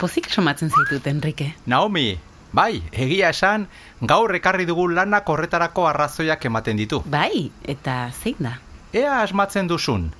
pozik somatzen zaitut, Enrique. Naomi, bai, egia esan, gaur ekarri dugun lanak horretarako arrazoiak ematen ditu. Bai, eta zein da? Ea asmatzen duzun.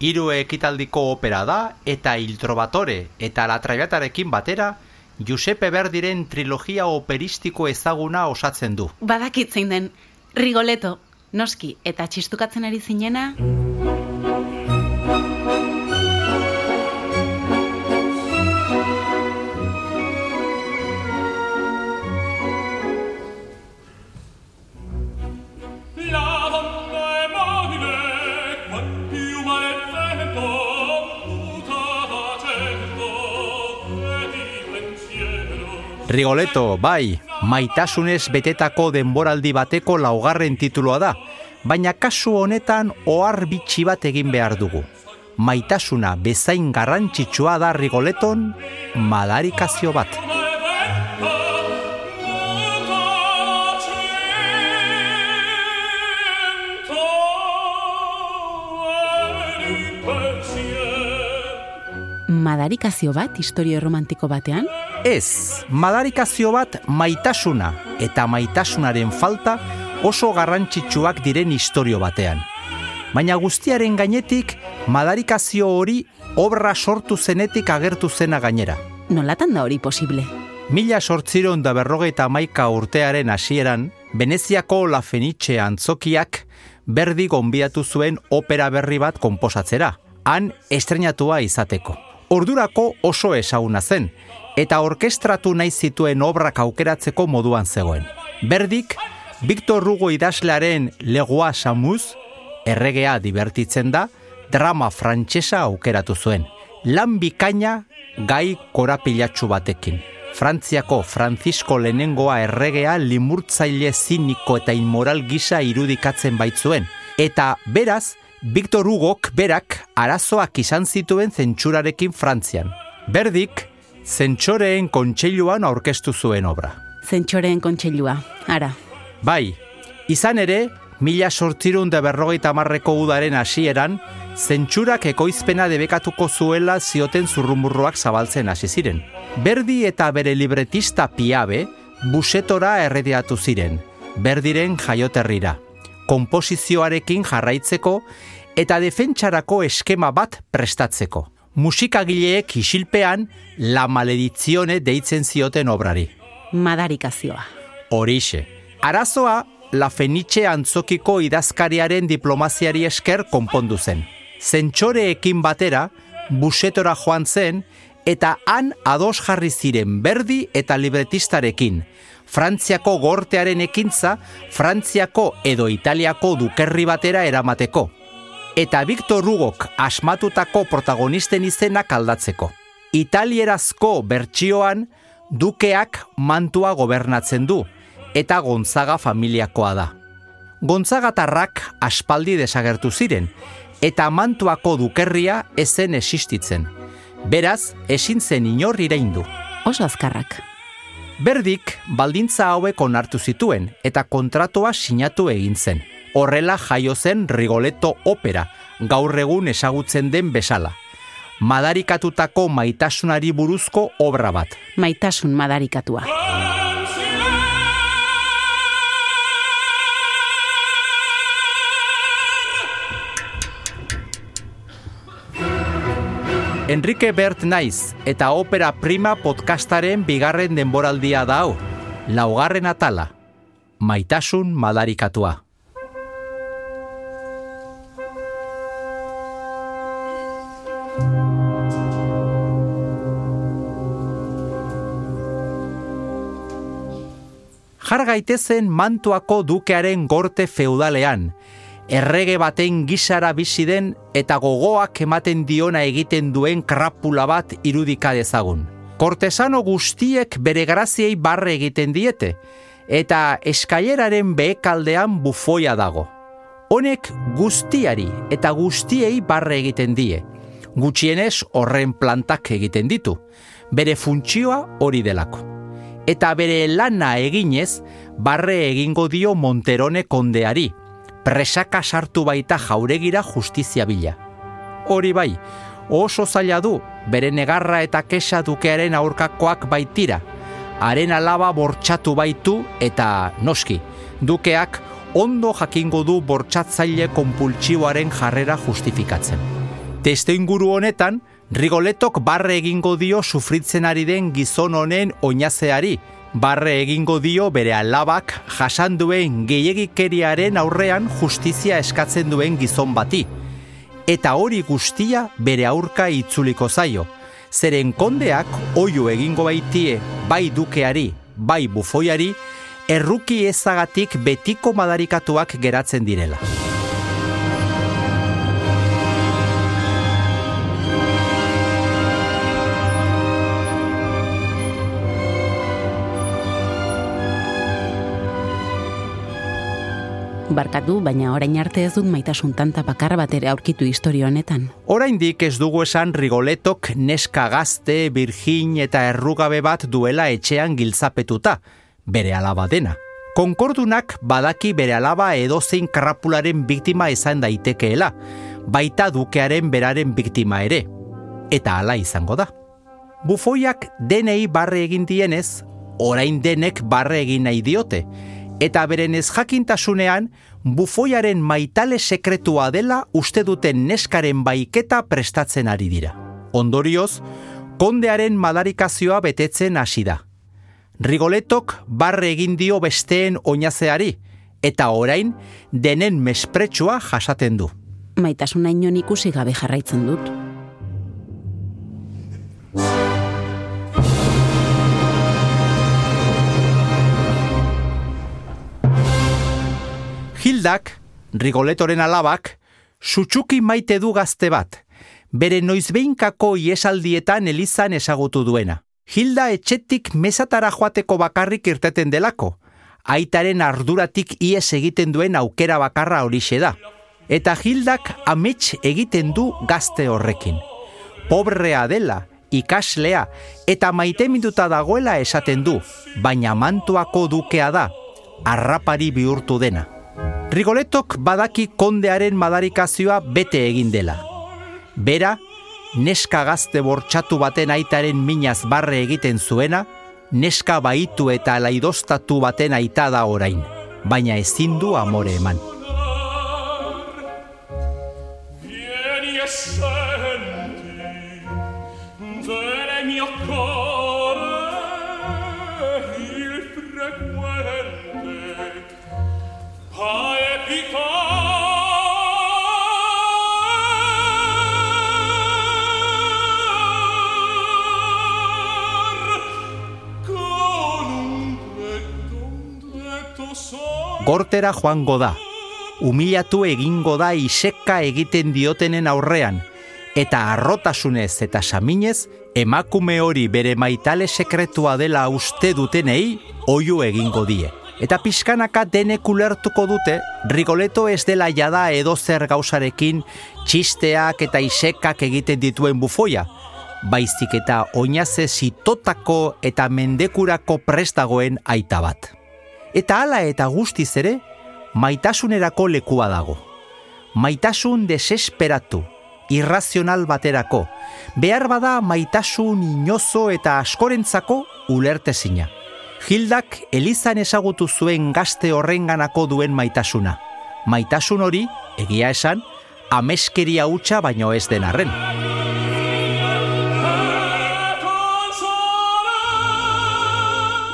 Hiru ekitaldiko opera da eta Il Trovatore eta La Traviatarekin batera Giuseppe Verdiren trilogia operistiko ezaguna osatzen du. Badakit zein den, Rigoleto, noski, eta txistukatzen ari zinena... Rigoleto, bai, maitasunez betetako denboraldi bateko laugarren tituloa da, baina kasu honetan ohar bitxi bat egin behar dugu. Maitasuna bezain garrantzitsua da Rigoleton madarikazio bat. Madarikazio bat, historio romantiko batean? Ez, madarikazio bat maitasuna eta maitasunaren falta oso garrantzitsuak diren istorio batean. Baina guztiaren gainetik, madarikazio hori obra sortu zenetik agertu zena gainera. Nolatan da hori posible? Mila sortziron da berrogeita maika urtearen hasieran, Veneziako La Fenice antzokiak berdi gonbiatu zuen opera berri bat konposatzera, han estrenatua izateko. Ordurako oso ezaguna zen, eta orkestratu nahi zituen obrak aukeratzeko moduan zegoen. Berdik, Victor Hugo idazlearen Legoa Samuz, erregea divertitzen da, drama frantsesa aukeratu zuen. Lan bikaina gai korapilatsu batekin. Frantziako Francisco lehenengoa erregea limurtzaile ziniko eta inmoral gisa irudikatzen baitzuen. Eta beraz, Victor Hugok berak arazoak izan zituen zentsurarekin Frantzian. Berdik, zentsoreen kontseiluan aurkeztu zuen obra. Zentxoreen kontseilua, ara. Bai, izan ere, mila sortzirun da berrogeita marreko udaren hasieran, zentsurak ekoizpena debekatuko zuela zioten zurrumurruak zabaltzen hasi ziren. Berdi eta bere libretista piabe, busetora errediatu ziren, berdiren jaioterrira, komposizioarekin jarraitzeko eta defentsarako eskema bat prestatzeko. Musikagileek isilpean la maledizione deitzen zioten obrari. Madarikazioa. Horixe. Arazoa, La Fenice antzokiko idazkariaren diplomaziari esker konpondu zen. Zentxoreekin batera, busetora joan zen, eta han ados jarri ziren berdi eta libretistarekin. Frantziako gortearen ekintza, Frantziako edo Italiako dukerri batera eramateko. Eta Victor Hugok asmatutako protagonisten izenak aldatzeko. Italierazko bertsioan, dukeak mantua gobernatzen du, eta Gonzaga familiakoa da. Gonzagatarrak aspaldi desagertu ziren, eta mantuako dukerria ezen existitzen. Beraz, ezin zen inor iraindu. Oso azkarrak. Berdik baldintza hauek onartu zituen eta kontratua sinatu egin zen. Horrela jaio zen Rigoletto opera, gaur egun ezagutzen den bezala. Madarikatutako maitasunari buruzko obra bat. Maitasun madarikatua. Enrique Bert naiz eta opera prima podcastaren bigarren denboraldia da hau. Laugarren atala. Maitasun madarikatua. Jar gaitezen mantuako dukearen gorte feudalean, errege baten gisara bizi den eta gogoak ematen diona egiten duen krapula bat irudika dezagun. Kortesano guztiek bere graziei barre egiten diete, eta eskaileraren behekaldean bufoia dago. Honek guztiari eta guztiei barre egiten die. Gutxienez horren plantak egiten ditu. Bere funtzioa hori delako. Eta bere lana eginez, barre egingo dio Monterone kondeari, presaka sartu baita jauregira justizia bila. Hori bai, oso zaila du, bere negarra eta kesa dukearen aurkakoak baitira. Haren alaba bortxatu baitu eta noski, dukeak ondo jakingo du bortxatzaile konpultsiboaren jarrera justifikatzen. Testo inguru honetan, Rigoletok barre egingo dio sufritzen ari den gizon honen oinazeari, barre egingo dio bere alabak jasan duen gehiegikeriaren aurrean justizia eskatzen duen gizon bati. Eta hori guztia bere aurka itzuliko zaio. Zeren kondeak oio egingo baitie bai dukeari, bai bufoiari, erruki ezagatik betiko madarikatuak geratzen direla. Barkatu, baina orain arte ez dut maitasun tanta bakarra bat ere aurkitu historio honetan. Oraindik ez dugu esan Rigoletok neska gazte, birgin eta errugabe bat duela etxean giltzapetuta, bere alaba dena. Konkordunak badaki bere alaba edozein krapularen biktima izan daitekeela, baita dukearen beraren biktima ere. Eta hala izango da. Bufoiak denei barre egin dienez, orain denek barre egin nahi diote, eta beren ez jakintasunean bufoiaren maitale sekretua dela uste duten neskaren baiketa prestatzen ari dira. Ondorioz, kondearen madarikazioa betetzen hasi da. Rigoletok barre egin dio besteen oinazeari, eta orain denen mespretsua jasaten du. Maitasuna inon ikusi gabe jarraitzen dut. Hildak, Rigoletoren alabak, sutsuki maite du gazte bat, bere noizbeinkako iesaldietan elizan ezagutu duena. Hilda etxetik mesatara joateko bakarrik irteten delako, aitaren arduratik ies egiten duen aukera bakarra horixe da. Eta Hildak amets egiten du gazte horrekin. Pobrea dela, ikaslea, eta maite minduta dagoela esaten du, baina mantuako dukea da, arrapari bihurtu dena. Rigoletok badaki kondearen madarikazioa bete egin dela. Bera, neska gazte bortxatu baten aitaren minaz barre egiten zuena, neska baitu eta laidostatu baten aita da orain, baina ezin du amore eman. Gortera joango da, humilatu egingo da iseka egiten diotenen aurrean, eta arrotasunez eta saminez, emakume hori bere maitale sekretua dela uste dutenei, oiu egingo die. Eta pixkanaka denek ulertuko dute, Rigoleto ez dela jada edozer gauzarekin txisteak eta isekak egiten dituen bufoia, baizik eta oinaze zitotako eta mendekurako prestagoen aita bat. Eta hala eta guztiz ere, maitasunerako lekua dago. Maitasun desesperatu, irrazional baterako, behar bada maitasun inozo eta askorentzako ulertezina. Hildak Elizan ezagutu zuen gazte horrenganako duen maitasuna. Maitasun hori, egia esan, ameskeria hutsa baino ez den arren.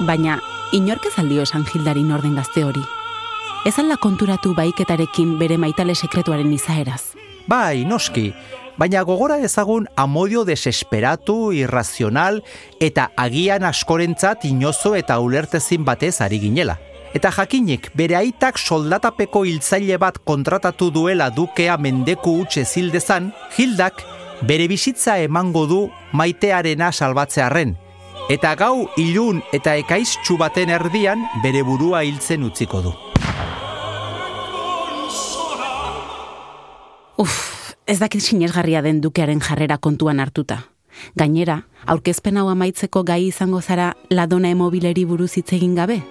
Baina, inork ez aldio esan Hildari norden gazte hori. Ez alda konturatu baiketarekin bere maitale sekretuaren izaeraz. Bai, noski, baina gogora ezagun amodio desesperatu, irrazional eta agian askorentzat inozo eta ulertezin batez ari ginela. Eta jakinik bere aitak soldatapeko hiltzaile bat kontratatu duela dukea mendeku utxe zildezan, Hildak bere bizitza emango du maitearena salbatzearren, eta gau ilun eta ekaiztxu baten erdian bere burua hiltzen utziko du. Uf, ez dakit sinesgarria den dukearen jarrera kontuan hartuta. Gainera, aurkezpen hau amaitzeko gai izango zara ladona emobileri buruz hitz egin gabe?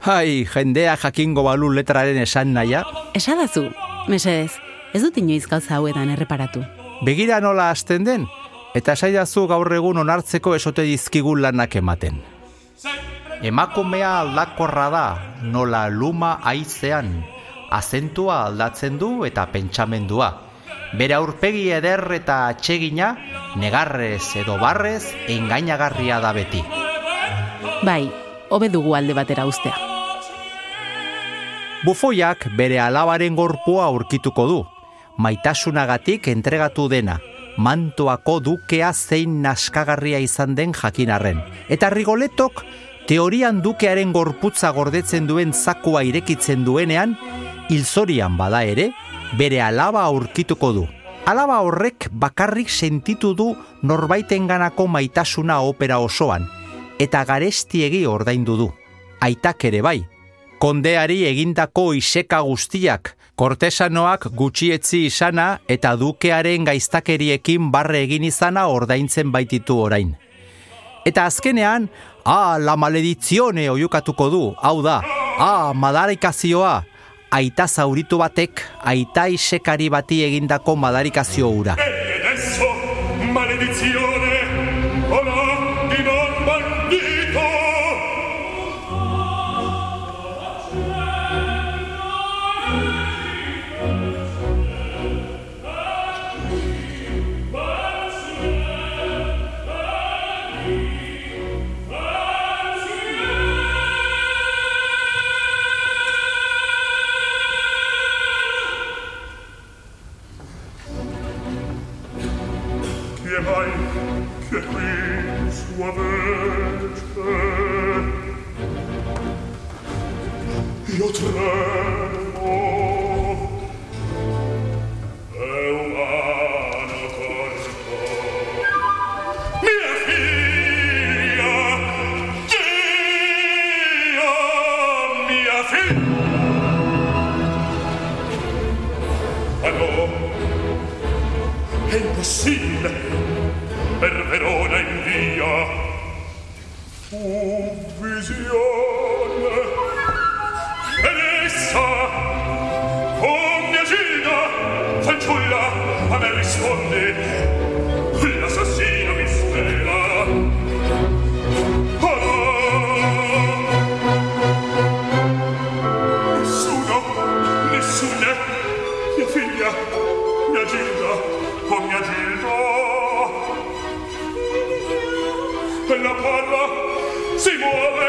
Hai, jendea jakingo balu letraren esan naia, Esadazu, mesedez, ez dut inoiz gauza hauetan erreparatu. begira nola hasten den, eta saidazu gaur egun onartzeko esote dizkigun lanak ematen. Emakumea aldakorra da, nola luma aizean, azentua aldatzen du eta pentsamendua. Bere aurpegi eder eta atsegina, negarrez edo barrez, engainagarria da beti. Bai, hobe dugu alde batera ustea. Bufoiak bere alabaren gorpua aurkituko du. Maitasunagatik entregatu dena, mantoako dukea zein naskagarria izan den jakinarren. Eta rigoletok, teorian dukearen gorputza gordetzen duen zakua irekitzen duenean, hilzorian bada ere, bere alaba aurkituko du. Alaba horrek bakarrik sentitu du norbaitenganako maitasuna opera osoan, eta garestiegi ordaindu du. Aitak ere bai, kondeari egindako iseka guztiak, kortesanoak gutxietzi izana eta dukearen gaiztakeriekin barre egin izana ordaintzen baititu orain. Eta azkenean, ah, la maledizione oiukatuko du, hau da, ah, madarikazioa, aita zauritu batek, aita isekari bati egindako madarikazio hura. Ragazzi! Allò? È impossibile! Per Verona in via! Visione! Ed essa! Oh, mia Gina! Fanciulla, a me! Seymour!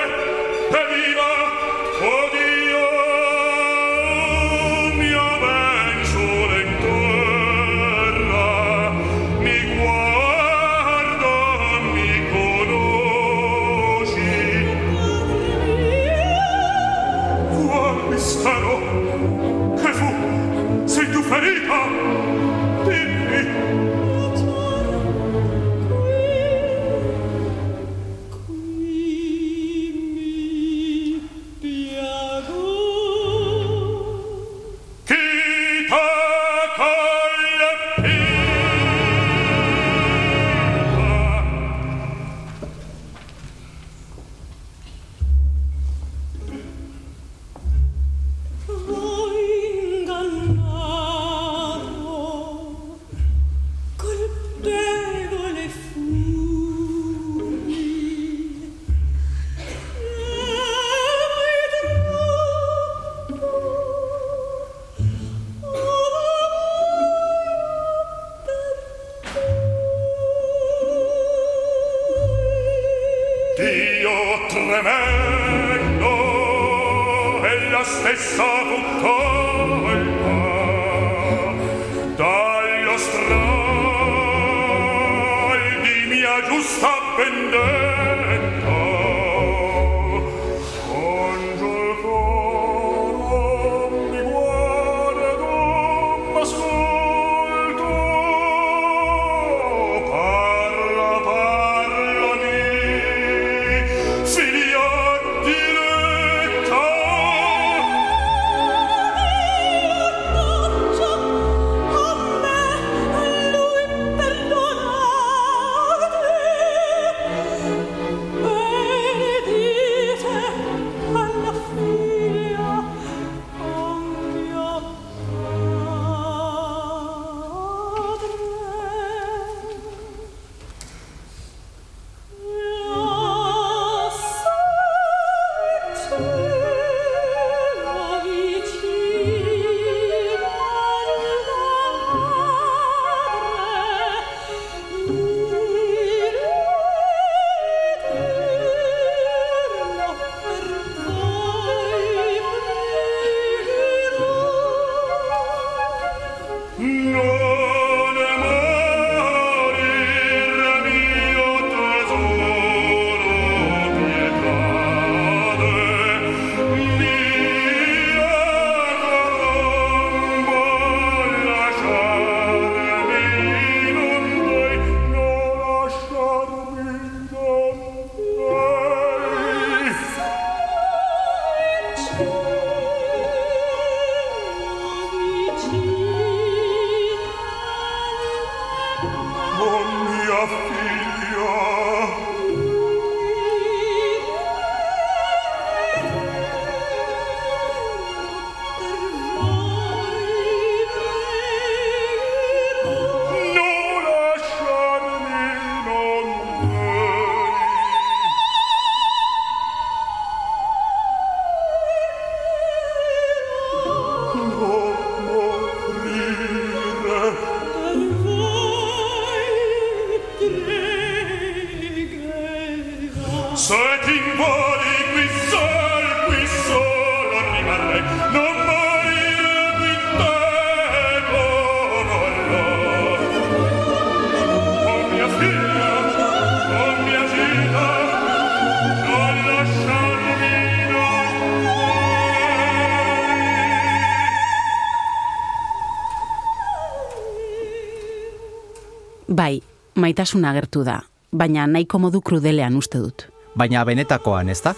No! Maitasuna agertu da, baina nahiko modu krudelean uste dut. Baina benetakoan, ez da?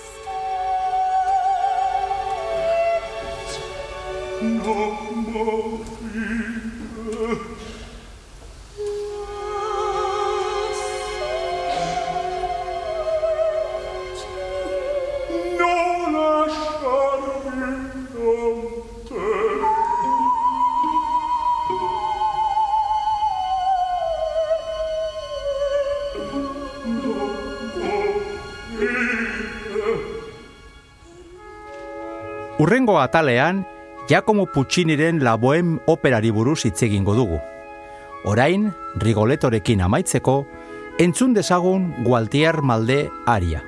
Urrengo atalean, Giacomo Pucciniren La Bohème operari buruz hitz egingo dugu. Orain, Rigoletorekin amaitzeko, entzun dezagun Gualtier Malde aria.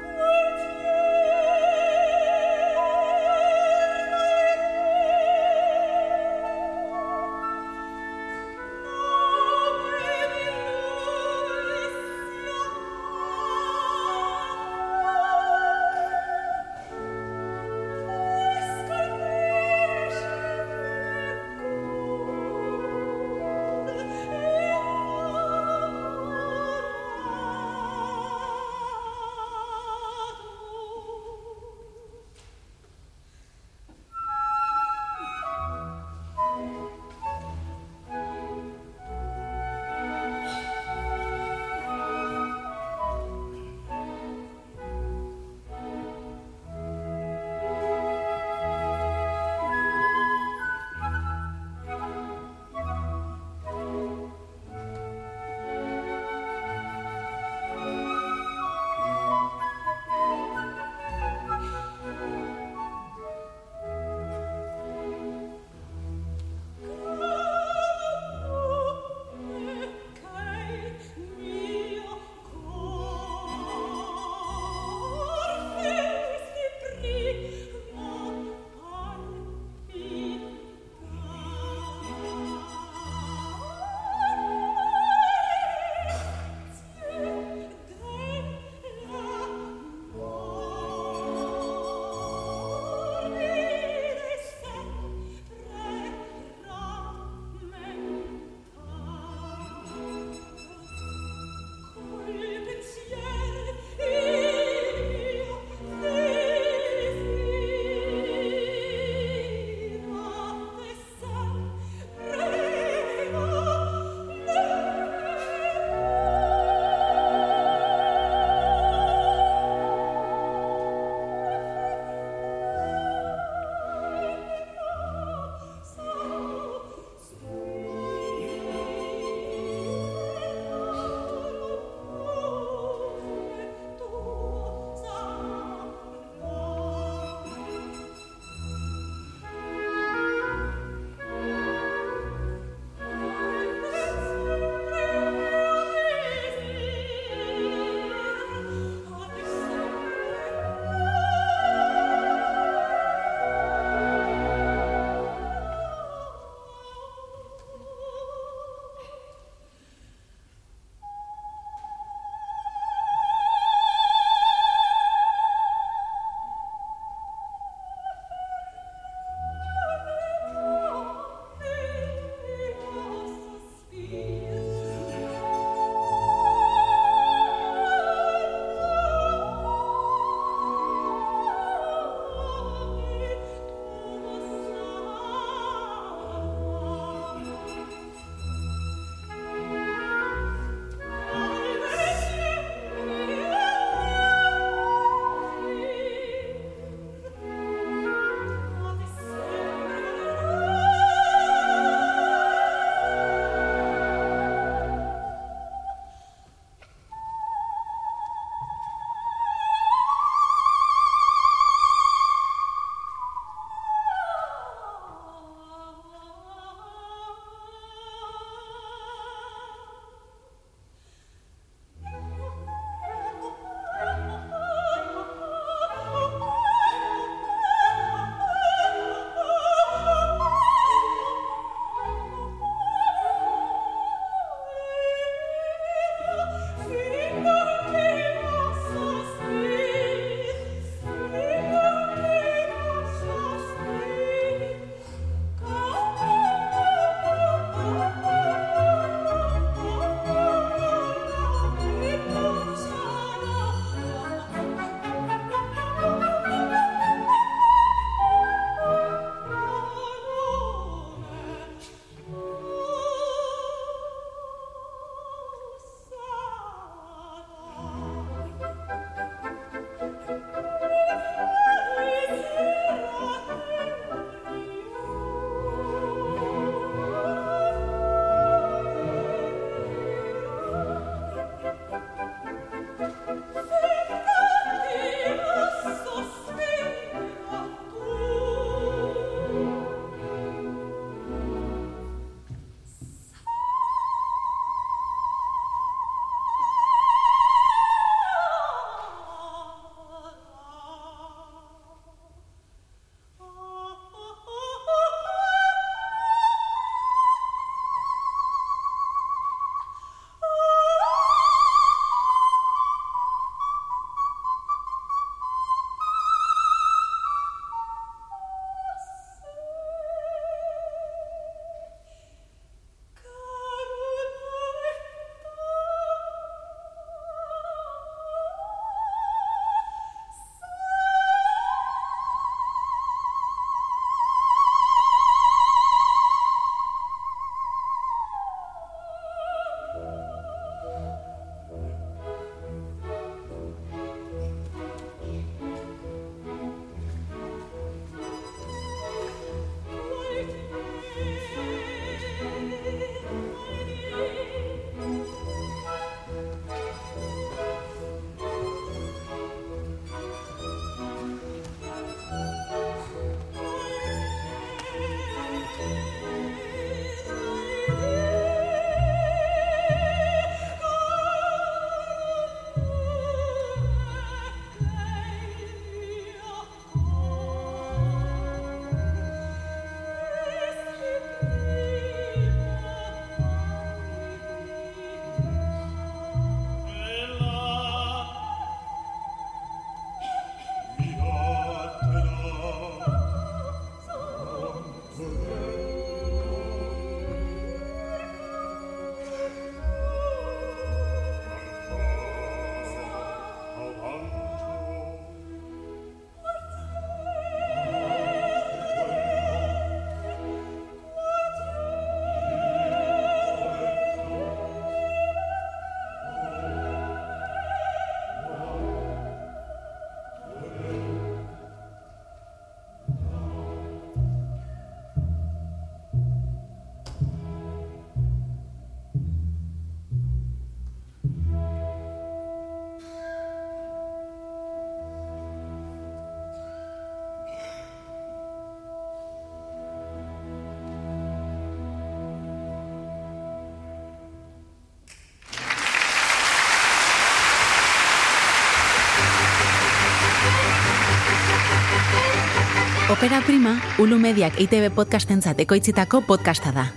Opera Prima, Ulu Mediak EITB podcastentzat ekoitzitako podcasta da.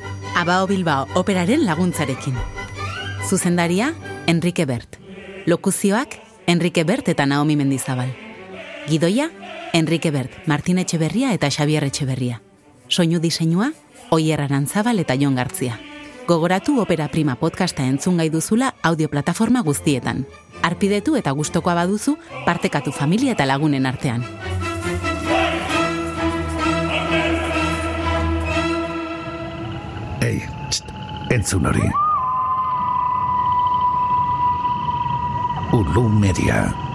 Abao Bilbao operaren laguntzarekin. Zuzendaria, Enrique Bert. Lokuzioak, Enrique Bert eta Naomi Mendizabal. Gidoia, Enrique Bert, Martin Etxeberria eta Xavier Etxeberria. Soinu diseinua, Oier Arantzabal eta Jon Gartzia. Gogoratu Opera Prima podcasta entzun gai duzula audioplataforma guztietan. Arpidetu eta gustokoa baduzu, partekatu familia eta lagunen artean. Entzun hori. Ulu Media.